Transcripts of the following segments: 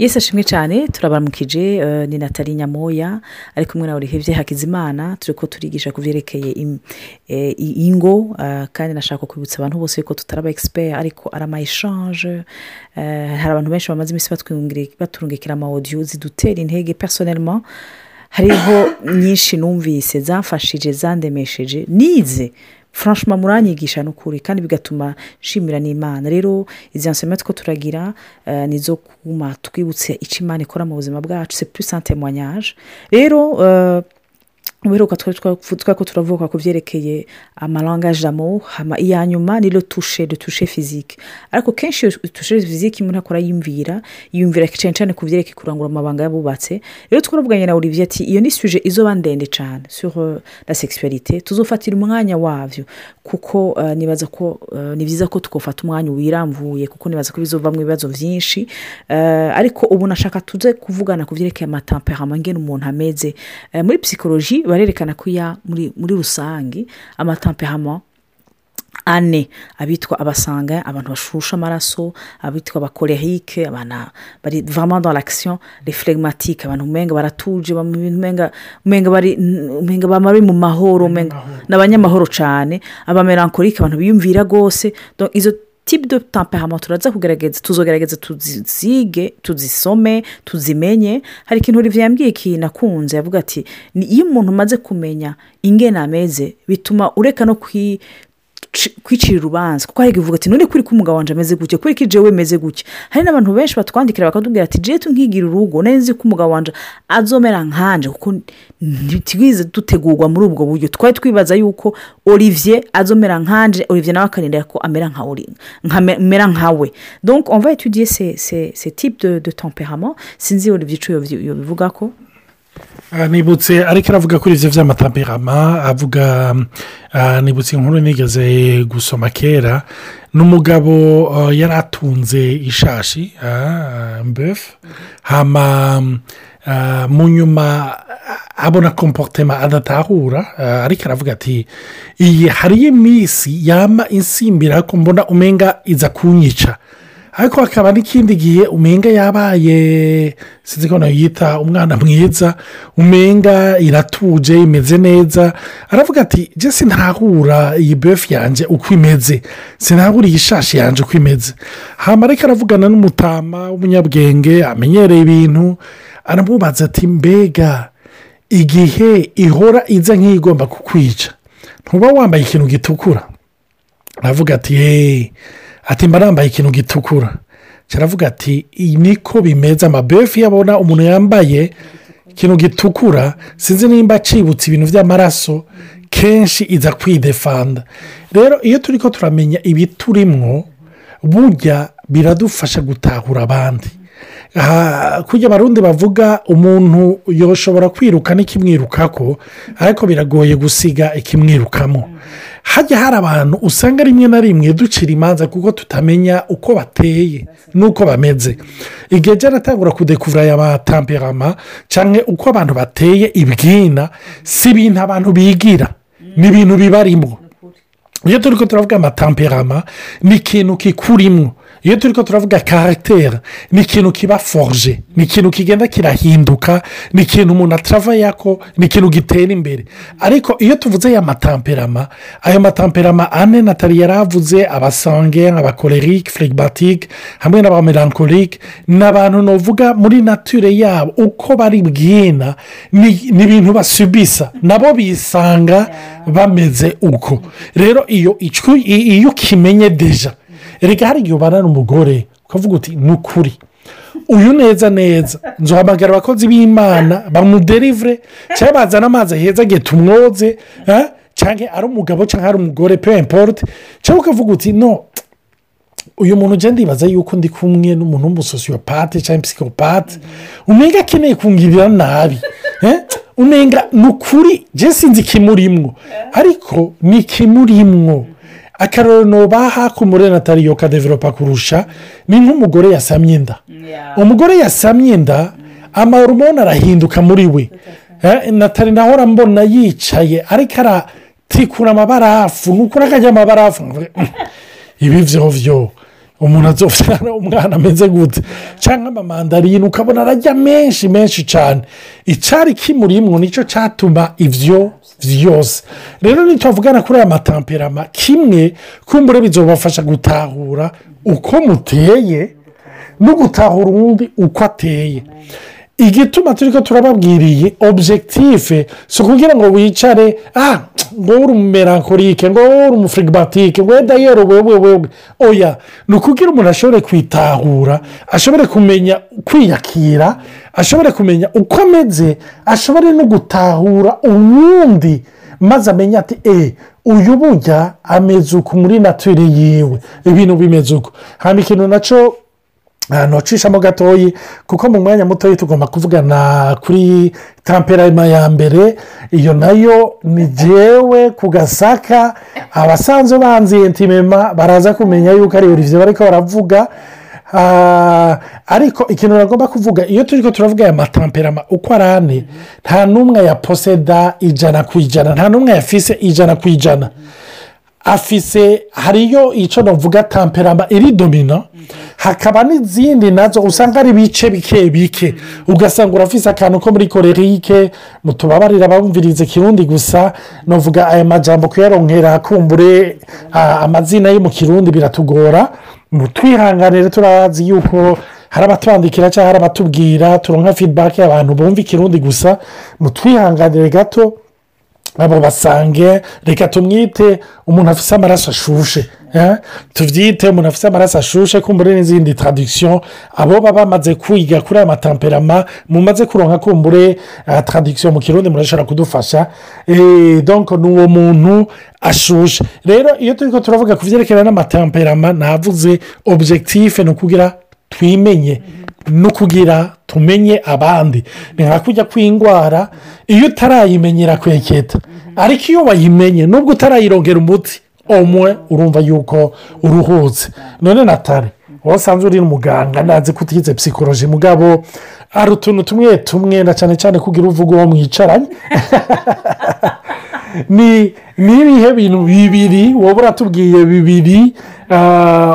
yesi ashimwe cyane. Turabaramukije ni natali nyamoya ari kumwe na urihebye hakizimana. Turi ko turigisha ku byerekeye ingo kandi nashaka kwibutsa abantu bose ko tutaraba egisiperi ariko ari ama eshanje hari abantu benshi bamaze iminsi baturungikira ama odiyo zidutera intege personelma hariho nyinshi numvise zamfashije zandemesheje. Nize franchima muranyigisha n'ukuri kandi bigatuma nshimira n'imana. Rero izi nsoma two turagira nizo kuma twibutse icyo imana ikora mu buzima bwacu. Se puri sante mwanyaje rero ubuheruka twari ko turavuga ku byerekeye amarangaje amo iya nyuma ni lo tushe de tushe fizike ariko kenshi iyo tushe fizike umuntu akora yumvira yumvira cyane cyane ku byerekeye kurangura amabanga yabubatse. Rero twaravuganye na olivier ati iyo ni suje izoba ndende cyane sur la sexualité. Tuzofatira umwanya wabyo kuko nibaza ko ni byiza ko twafata umwanya wirambuye kuko nibaza ko bizovamo ibibazo byinshi ariko ubu nashaka tuze kuvugana ku byerekeye amatamperama ngena umuntu ameze. Muri psikoloji barerekana ko ya muri rusange amatamperama ane abitwa abasanga abantu bashusha amaraso abitwa abakorehike abantu bari vama l'action les phlegmatiques abantu umenga baratuje umenga bari mu mahoro ni abanyamahoro cyane abamerankorike abantu biyumvira rwose. Izo tipe de tamperama turaza kugaragaza tuzogerageza tuzige tuzisome tuzimenye hari ikintu uriya yambwiye ikintu akunze yavuga ati iyo umuntu umaze kumenya ingena ameze bituma ureka no kwicira urubanza kuko hari igihe ati none kuri ko umugabo wanjye ameze gutya kuri ko igihe wemeze gutya hari n'abantu benshi batwandikira bakatubwira ati jetu nkigira urugo nzi ko umugabo wanjye azomera nkanje kuko ntitwize dutegurwa muri ubwo buryo twari twibaza yuko olivier azomera nkanje olivier nawe akarindira ko amera nkawe donc on va étudier ces type de de temperament sinzi olivier icyo bivuga ko nibutse ariko aravuga kuri ibyo by'amatamperama avuga nibutse inkuru nigeze gusoma kera. N'umugabo yari atunze ishashi mbefu hama mu nyuma abona komporutema adatahura ariko aravuga ati iyi hariyo iminsi yama insimbira ko mbona umenga iza kunyica. Ariko hakaba n'ikindi gihe umenga yabaye sinzi ko yita umwana mwiza umenga iratuje imeze neza aravuga ati jesi ntahura iyi befu yanjye uko imeze? Sinahura iyi shashi yanjye uko imeze? Hano ariko aravugana n'umutama w'umunyabwenge amenyereye ibintu aramubaza ati mbega igihe ihora iza nk'igomba kukwica ntuba wambaye ikintu gitukura? Aravuga ati yeee ati mba nambaye ikintu gitukura. Kiravuga ati niko bimeze amabefu iyo abona umuntu yambaye ikintu gitukura sinzi nimba acibutse ibintu by'amaraso kenshi iza kwidefanda. Rero iyo turi ko turamenya ibiturimwo burya biradufasha gutahura abandi. Kujya abarundi bavuga umuntu yoshobora kwiruka n'ikimwirukako ariko biragoye gusiga ikimwirukamo. Hajya hari abantu usanga rimwe na rimwe ducira imanza kuko tutamenya uko bateye n'uko bameze. Igihe byaratangura kudekuvura aya matamperama cyangwa uko abantu bateye ibwina si ibintu abantu bigira ni ibintu bibarimo iyo turi ko turavuga amatamperama ni ikintu kikurimo iyo turi ko turavuga karagiteri ni ikintu kiba foruje ni ikintu kigenda kirahinduka ni ikintu umuntu atarava ko ni ikintu gitera imbere ariko iyo tuvuze aya matamperama ayo matamperama ane natali yari avuze abasange abakorerike firigibatike hamwe n'abamerankorike ni abantu navuga muri nature yabo uko bari bwina ni ibintu basubisa nabo bisanga bameze uko rero iyo ukimenye deja reka hari igihe ubana n'umugore ukavuga uti ni ukuri uyu neza neza nzuhamagara abakozi b'imana bamuderivure cyangwa bazana amazi heza agiye tumwoze cyangwa ari umugabo cyangwa ari umugore pe imporute cyangwa ukavuga uti no uyu muntu ugenda ndibaza yuko ndi kumwe n'umuntu w'umusosiyopate cyangwa psikopate umenga akeneye kungirira nabi umenga ni ukuri sinzi ikimurimwo ariko ni ikimurimwo akarorero baha ku muri natali yo kadeveropa kurusha ni nk'umugore yasamye inda. Umugore yasamye inda amahoromone arahinduka muri we. Natali naho mbona yicaye ariko aratikura amabarafu ni ukuri akajya amabarafu ibi byo byo umuntu azobyara umwana ameze gute? Cyangwa amamandarine ukabona arajya menshi menshi cyane icyari kimurimwo ni cyo cyatuma ibyo byose rero ntitwavugana kuri aya matamperama kimwe kumbure bizobafasha gutahura uko muteye no gutahura uwundi uko ateye. Igituma turi ko turababwiriye objective. si ukugira ngo wicare ah ngo uri umumerankorike ngo uri umufirigibatike ngo wenda yewe wewe oya ni ukugira umuntu ashobore kwitahura ashobore kumenya kwiyakira ashobore kumenya uko ameze ashobore no gutahura uwundi maze amenye ati e uyu burya ameze uku muri natire yiwe ibintu bimeze uko hano ikintu na cyo ahantu hacishamo gatoya kuko mu mwanya mutoya tugomba kuvugana kuri tamperama ya mbere iyo na yo ni jyewe ku gasaka abasanzwe banziye ntimema baraza kumenya yuko ari olivier bari ko baravuga ariko ikintu nagomba kuvuga iyo turi ko turavuga aya matamperama uko ari ane nta n'umwe ya poseda ijana ku ijana nta n'umwe yafise ijana ku ijana afise hariyo icyo navuga tamperama iri domino hakaba n'izindi na zo usanga ari ibice bike bike. Ugasanga urafise akantu ko muri korerike mutubabarira abumviriza ikirundi gusa navuga aya majambo kuyaronkera kumbure amazina yo mu kirundi biratugora. Twihanganire turazi yuko hari abatwandikira cyangwa hari abatubwira turonka fidibake abantu bumva ikirundi gusa. Mutwihanganire gato abo basange. Reka tumwite umuntu afite amaraso ashushe tubyite umuntu afite amaraso ashushe kumbure n'izindi taradikisiyo abo baba bamaze kwiga kuri aya matamperama mumaze kuronka kumbure taradikisiyo mu kirundi murashobora kudufasha. Donko ni uwo muntu ashushe. Rero iyo turi ko turavuga ku byerekeranye n'amatamperama navuze objekitife ni ukugira twimenye no kugira tumenye abandi. Ni nka kujya kw'indwara iyo utarayimenyera kweketa. Ariko iyo wayimenye nubwo utarayirongera umuti umwe urumva yuko uruhutse. None natale wowe usanzwe uri umuganga ntazi ko utize psikoloji mugabo hari utuntu tumwe tumwe na cyane cyane kugira uvuga uwo mwicaranye. ni ibihe bintu bibiri wowe uratubwiye bibiri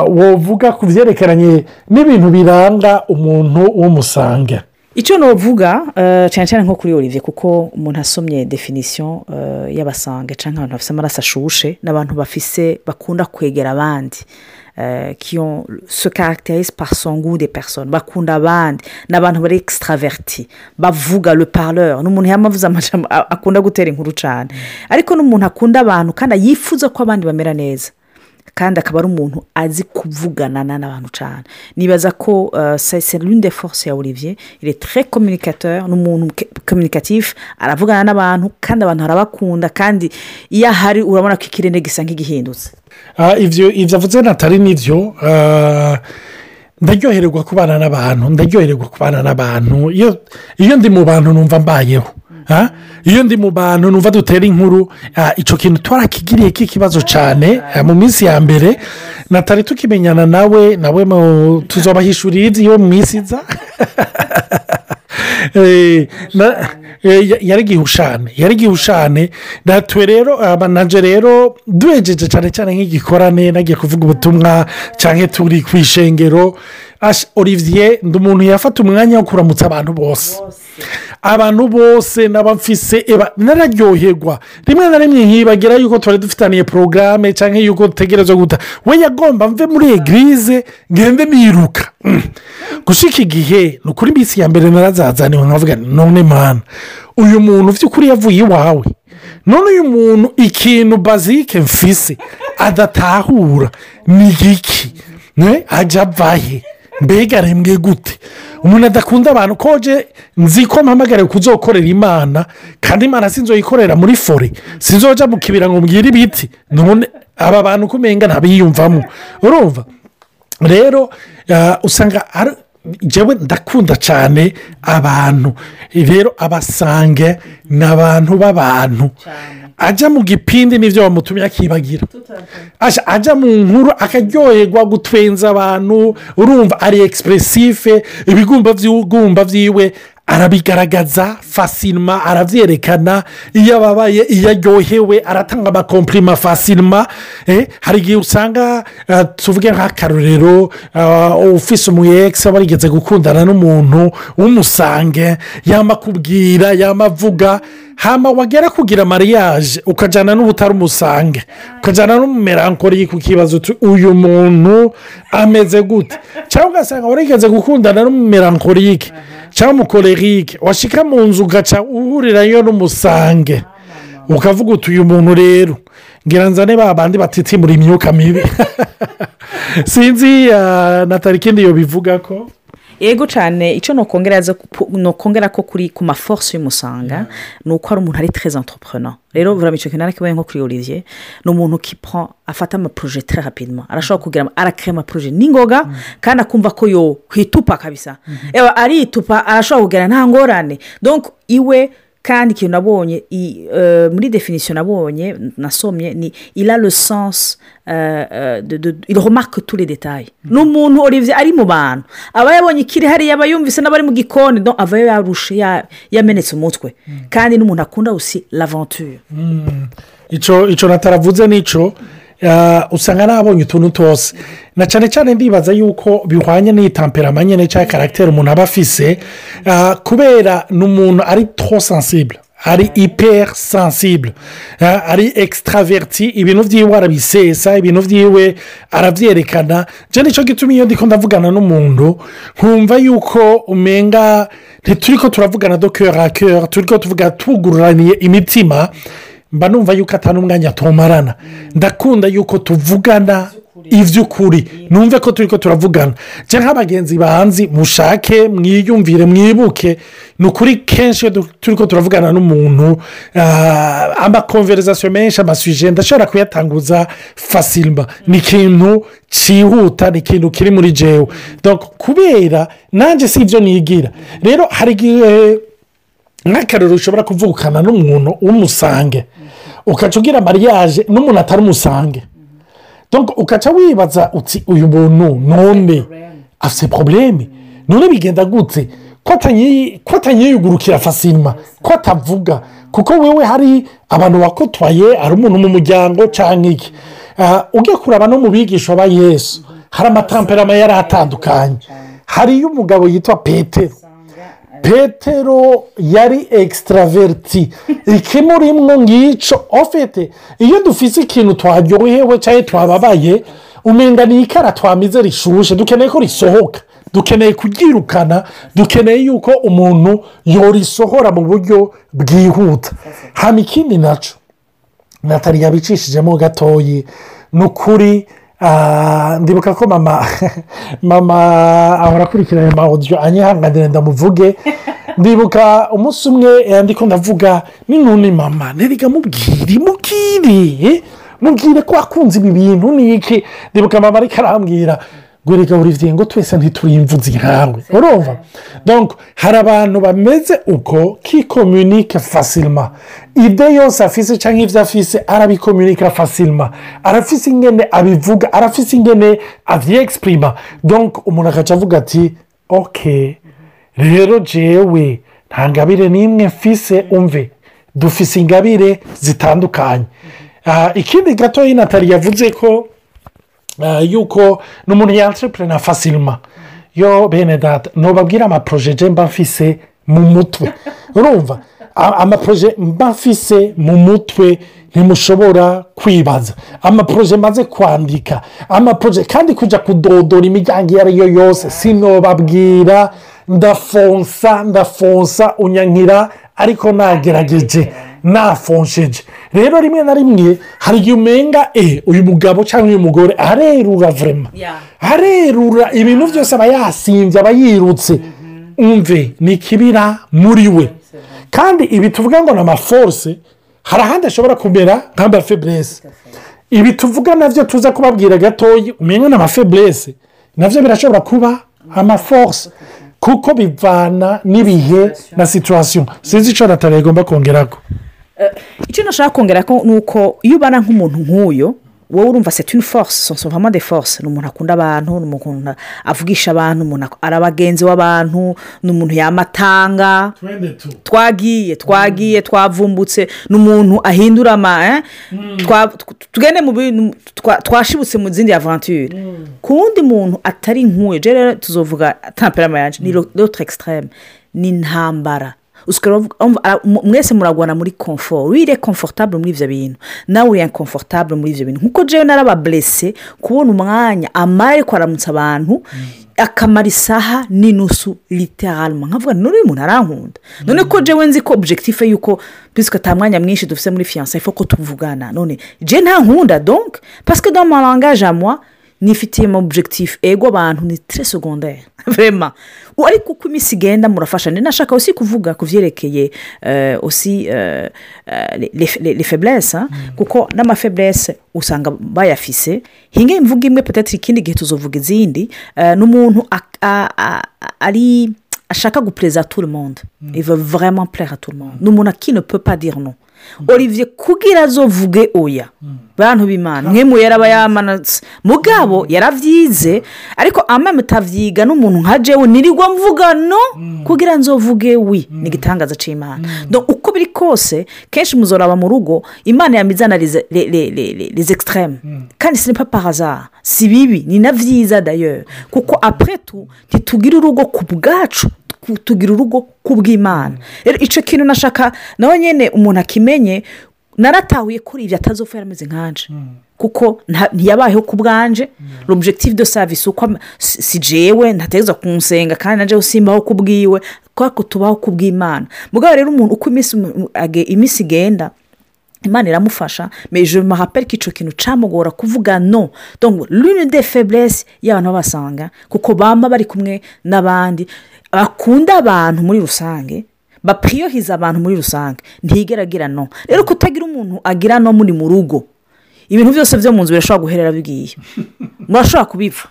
wovuga ku byerekeranye n'ibintu biranga umuntu w'umusange? Icyo navuga cyane cyane nko kuri olivier kuko umuntu asomye definisiyo y'abasange cyangwa abantu bafite amaraso ashushe n'abantu bafise bakunda kwegera abandi kiyo se caractérise par son goût des personnes. Bakunda abandi ni abantu bari extraverti bavuga le parleur. Ni umuntu yamavuze amajambo akunda gutera inkuru cyane ariko n'umuntu akunda abantu kandi yifuza ko abandi bamera neza. Kandi akaba ari umuntu azi kuvugana n'abantu cyane nibaza ko l'une des forces ya olivier. Très communicateur ni umuntu communicatif aravugana n'abantu kandi abantu arabakunda kandi iyo ahari urabona ko ikirere gisa nk'igihindutse. Ibyo ibyo avuze natali ni byo ndaryohererwa kubana n'abantu ndaryohererwa kubana n'abantu. Iyo ndi mu bantu numva mbayeho. Iyo ndi mu bantu numva dutera inkuru. Icyo kintu twarakigiriye k'ikibazo cyane mu minsi ya mbere natali tukimenyana nawe nawe tuzabahishurira ibyo mu minsi iza. yari igihushane yari igihushane natwe rero abanaje rero duhejeje cyane cyane nk'igikorane nagiye kuvuga ubutumwa cyangwa turi ku ishengero olivier ndi umuntu yafata umwanya wo kuramutsa abantu bose. Abantu bose n'abafise nararyoherwa. Rimwe na rimwe nkibagira yuko tuba dufitaniye porogaramu cyangwa yuko dutegereza guta. We yagomba mve muri egirize ngende niruka. Gusa iki gihe ni ukuri iminsi ya mbere narazazaniwe nkavuga none mana uyu muntu by'ukuri yavuye iwawe? None uyu muntu ikintu bazike mfise adatahura ni iki ajya avahe mbega arembwe gute? Umuntu adakunda abantu koje nzi ko mpamagariwe kuzokorera imana kandi imana sinzoyikorera muri fore. Sinzoja mu kibira ngo mbwire ibiti. None aba bantu kumenga ntabiyumvamo. Urumva? Rero usanga njyewe ndakunda cyane abantu. Rero abasange ni abantu b'abantu ajya mu gipindi n'ibyo bamutumye akibagira. Ajya mu nkuru akaryoherwa gutwenza abantu urumva ari egisipuresife ibigumba by'iwe arabigaragaza fasilima arabyerekana iyo ababaye iyo aryohewe aratanga amakomplima fasilima eh, hari igihe usanga eh, tuvuge nk'akarorero eh, ufise umuyekisi aba yarigeze gukundana n'umuntu w'umusange yamakubwira yamavuga hama wagera kugira mariage ukajyana n'ubutari umusange ukajyana n'umumerankori ku kibazo uyu muntu ameze gute? Cyangwa ugasanga warigeze gukundana n'umumerankorike cyangwa umukorerike washika mu nzu ugaca uhurirayo n'umusange. Ukavuga uti uyu muntu rero. Ngira nzane ba bandi batitimura imyuka mibi. Sinzi ah, natali ikindi yo bivuga ko yego cyane icyo nokongera ko kuri ku maforce y'umusanga ni uko ari umuntu ari tereze entrepreneur. Rero buramo icyo kintu ariko nko kuri olivier ni umuntu kipa afata amaporoje tere rapidima arashobora kugira arakira amaporoje n'ingoga kandi akumva ko yo kwitupa kabisa. Ewa, aritupa arashobora kugira nta ngorane. Donc iwe kandi ikintu nabonye eh, muri definisiyo nabonye nasomye ni il a le sens de- de- il remarque tous les détails. Ni umuntu olivier ari mu bantu. Aba yabonye ikiri hariya aba yumvise n'abari mu gikoni avayo yarushe ya- yamenetse umutwe. Kandi n'umuntu akunda usi l'aventure. Icyo icyo nataravuze ni cyo ah, usanga nabonye utuntu twose. Na cyane cyane ndibaza yuko bihwanye n'iyi tamperama nyine cyangwa karagiteri umuntu aba afise ah, kubera ni umuntu ari tro sensible ari iperi sensible ah, ari extraverti ibintu byiwe arabisesa ibintu byiwe arabyerekana njye ni cyo gituma iyo ndiko ndavugana n'umuntu nkumva yuko umenga ntituri ko turavugana do kera kera turi ko tuvuga tugururaniye imitima mba numva yuko atari umwanya tumarana. Ndakunda yuko tuvugana iby'ukuri numve ko turi ko turavugana. Njye nk'abagenzi banzi mushake mwiyumvire mwibuke ni ukuri kenshi turi ko turavugana n'umuntu ah, amakonverizasiyo menshi amasuje ndashobora kuyatanguza fasilima ni ikintu cyihuta ni ikintu kiri muri jewe. Kubera nanjye si ibyo nigira. Rero hari igihe nk'akarero ushobora kuvukana n'umuntu w'umusange ukaca ugira mariage n'umuntu atari umusange. Ukaca wibaza uti uyu muntu none afite porobuleme none bigenda gute? Ko atanyi- ko atanyiyugurukira fasilima ko atavuga kuko wewe hari abantu bakotwaye hari umuntu mu muryango cyangwa iki? Ah, ujya kuraba no mu bigisha ba yesu. Hari amatamperama yari atandukanye. Hariyo umugabo yitwa petero. Petero yari ekisitaraveriti ikimurimwo ngicyo ofite iyo dufite ikintu twaryohewe cyangwa twababaye umenga ni ikara twamize rishushe dukeneye ko risohoka. Dukeneye kuryirukana dukeneye yuko umuntu yorisohora mu buryo bwihuta. Hano ikindi na cyo natali yabicishijemo gatoyi ni ukuri ndibuka ko mama mama ahora akurikirana ama odiyo anyihanganira ndamuvuge ndibuka umunsi umwe ndiko ndavuga ni none mama nterega mubwire mubwire mubwire ko wakunze ibi bintu ni iki ndibuka mama ariko arambwira ngo reka buri ngo twese ntituri imvuzi nkawe urumva hari abantu bameze uko kikomunike fasilima ide yose afise cyangwa ibyo afise arabikomunika fasilima arafise ingene abivuga arafise ingene abyexprima donc umuntu agaca avuga ati ok rero jewe nta ngabire n'imwe mfise umve? Dufise ingabire zitandukanye. Ah, ikindi gato natali yavuze ko yuko ni umuntu yantrepurena fasilima yo bene data ntubabwire amaporoje mba mfise mu mutwe urumva amaporoje mba mfise mu mutwe ntimushobora kwibaza amaporoje maze kwandika amaporoje kandi kujya kudodora imiryango iyo ari yo yose sinobabwira ndafonsa ndafonsa unyankira ariko nagerageje nafonsheje rero rimwe na rimwe hari igihe umenga e uyu mugabo cyangwa uyu mugore arerura vurema arerura ibintu byose aba yasimbye aba yirutse. Umve ni ikibira muri we. Kandi ibi tuvuga ngo ni amaforce hari ahandi ashobora kumera nk'amafeburese ibi tuvuga na byo tuza kubabwira gatoya umenya ni amafeburese na byo birashobora kuba amaforce kuko bivana n'ibihe na situwasiyo sinzi icyo natali igomba kongeraho icyo nashaka kongera ko ni uko iyo ubana nk'umuntu nk'uyu wowe urumva une force ce sont vraiment des forces. Ni umuntu akunda abantu ni umuntu avugisha abantu umuntu ari abagenzi w'abantu ni umuntu yamatanga. Twagiye twagiye twavumbutse. Ni umuntu ahindura ama eh? Tw- tugende mu bintu twa- twashibutse mu zindi aventure ku wundi muntu atari je rero tuzovuga temperament yanjye ni l'autre extreme ni intambara. Mu- mwese muragwana muri confort wire confortable muri ibyo bintu nawe uri inconfortable muri ibyo bintu nk'uko jewe narababurese kubona umwanya amara ariko aramutsa abantu akamara isaha n'inusu literalma nkavuga uyu muntu arankunda. None ko jewe nzi ko objectif yuko puisque ata mwanya mwinshi dufite muri fiyanse ko tuvugana. None je nta nkunda parce que dans mon langage à moi nifitiye mu objectif. Ego abantu ni très secondaire. Vraiment. Ariko uko iminsi igenda murafasha. Ni nashaka aussi kuvuga ku byerekeye faiblesses hein, kuko n'amafaiblesse usanga bayafise. Hinge imvuga imwe peut-être ikindi gihe tuzovuga izindi. Euh, n'umuntu ari ashaka gupereza tout le monde. Il veut vraiment plaire à tout le monde. Ni umuntu qui ne peut pas dire non. Olivier kugira azovuge oya. Bantu b'imana mwe mu yaraba yamanatse. Mugabo yaravyize ariko amame utavyiga n'umuntu nka jewe nirirwa mvuga no? Kugira nzovuge wi? Ni igitangaza c'imana. Donc uko biri kose kenshi muzoraba mu rugo imana yamizana les, extrêmes. Kandi pas par hasard. Si bibi ni na vyiza d'ailleurs kuko tout ntitugira urugo ku bwacu. Tugira urugo ku bw'imana rero icyo kintu nashaka nawe nyine umuntu akimenye naratahuye kuri ibyo atazopfa yarameze nkanje. Kuko nta- ntiyabayeho ku bwanje l'objectif de service uko am- si jewe ntategereza kunsenga kandi naje usimbaho ku bwiwe kubera ko tubaho ku bw'imana mugabo rero umuntu uko iminsi igenda imana iramufasha mais je me rappelle ko icyo kintu camugora kuvuga no l'une des faiblesse y'abantu babasanga kuko bamba bari kumwe n'abandi. Bakunda abantu muri rusange bapiriyohiza abantu muri rusange. Ntigera agira no rero kutagira umuntu agira no muri mu rugo ibintu byose byo mu nzu birashobora guherera bigiye murashobora kubipfa.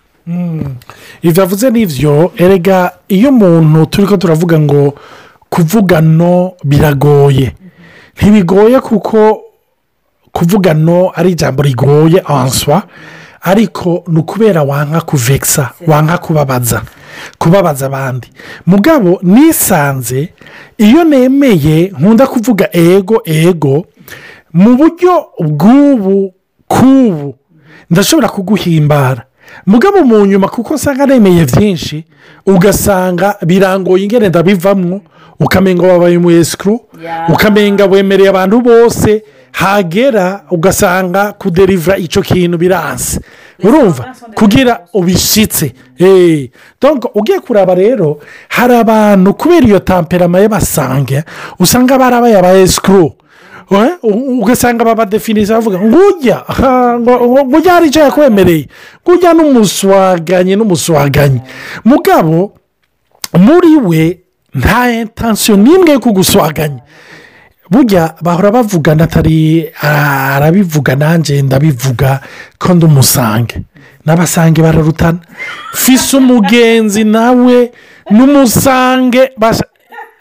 Ibyo avuze n'ibyo erega iyo umuntu turi ko turavuga ngo kuvuga no biragoye. Ntibigoye kuko kuvuga no ari ijambo rigoye answa ariko ni ukubera wanka kuvekisa wanka kubabaza kubabaza abandi. Mugabo nisanze iyo nemeye nkunda kuvuga ego ego mu buryo bw'ubu k'ubu ndashobora kuguhimbara. Mugabo mu nyuma kuko usanga nemeye byinshi ugasanga birangoye ingene ndabivamwo ukamenga wabaye umu esikuru ukamenga wemereye abantu bose hagera ugasanga kuderivura icyo kintu biranse. Urumva? Kugira ubishyitse donc ugiye kuraba rero hari abantu kubera iyo tamperama y'abasange usanga barabaye aba esikuru Eh, ugasanga babadefinisa bavuga ngo ujya ha, ngo ngo ujya hari icyo yakwemereye. Ngo ujya n'umuswaganyi n'umuswaganyi mugabo muri we nta intansiyo n'imwe yo kuguswaganya. Burya bahora bavugana atari arabivuga nanjye ndabivuga ko ndi umusange. N'abasange bararutana. Fise umugenzi nawe n'umusange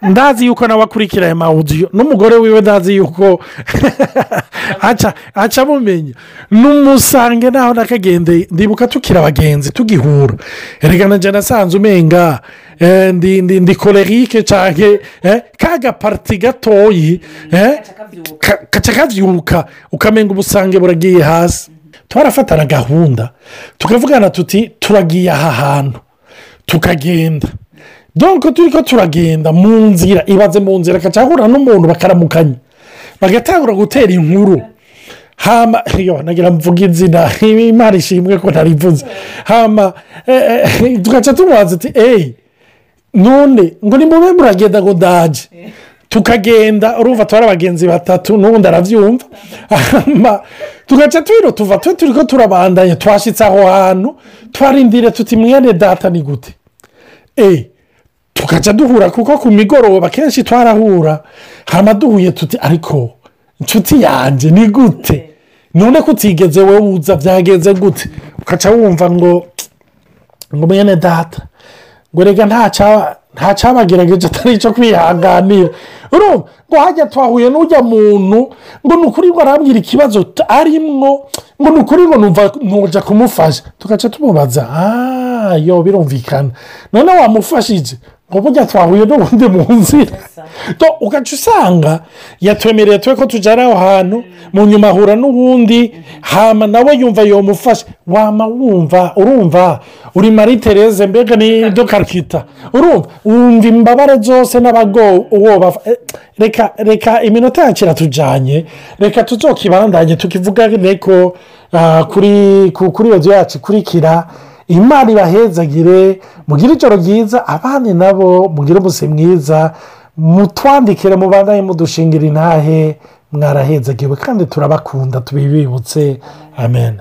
ndazi yuko nawe akurikira aya mawudiyo n'umugore wiwe ndazi yuko aca amumenya n'umusange naho nakagendeye ndibuka tukiri abagenzi tugihura. Erega na jana asanze umenga eh, ndi ndi ndi kolerike cyane ka gapariti gatoyi eh, ka- kaca kabyuka ukamenga ubusange buragiye hasi. Twarafatana gahunda tukavugana tuti turagiye aha hantu. Tukagenda. Donko turi ko turagenda mu nzira ibaze mu nzira agaca ahura n'umuntu bakaramukanya. Bagatangura gutera inkuru. Hama yo nagira mvuga izina imana ishimwe ko ntarivuze hama eh, eh, tugaca tumubaza ati eyi none ngo ni mube muragenda ngo ndaje? Tukagenda urumva tubara abagenzi batatu n'ubundi arabyumva tugaca twiro tuva twe turi ko turabandanya twashyitse aho hantu twarindire tuti mwene data ni gute? Eee tugaca duhura kuko ku migoroba kenshi twarahura. Hama duhuye tuti ariko inshuti yanjye ni gute? None ko utigeze wowe uza byagenze gute? Ugaca wumva ngo ngo mwene data ngo ntaca nta cyabagerageje atari icyo kwihanganira. Ngo hajya twahuye n'ujya muntu ngo ni ukuri ngo arambwira ikibazo arimwo ngo ni ukuri ngo ntujya kumufasha. Tugaca tumubaza aaa yo birumvikana. None wamufashije burya twahuye n'ubundi mu nzira To, ugaca usanga yatwemereye twe ko tujyana aho hantu mu nyuma ahura n'ubundi hama nawe yumva yomufasha wama wumva urumva? Uri marie therese mbega ni dokarikita urumva? Wumva imbabare zose n'abago uwo bafa- eh, reka reka iminota yacu iratujyanye reka tuzokibandanye tukivuga ko ah, kuri ku- kuri radiyo yacu ikurikira. Imana ibahezagire mugire ijoro ryiza abandi nabo mugire umunsi mwiza mutwandikire mubandanye mudushingira intahe mwarahezagiwe kandi turabakunda tubibibutse. Amen.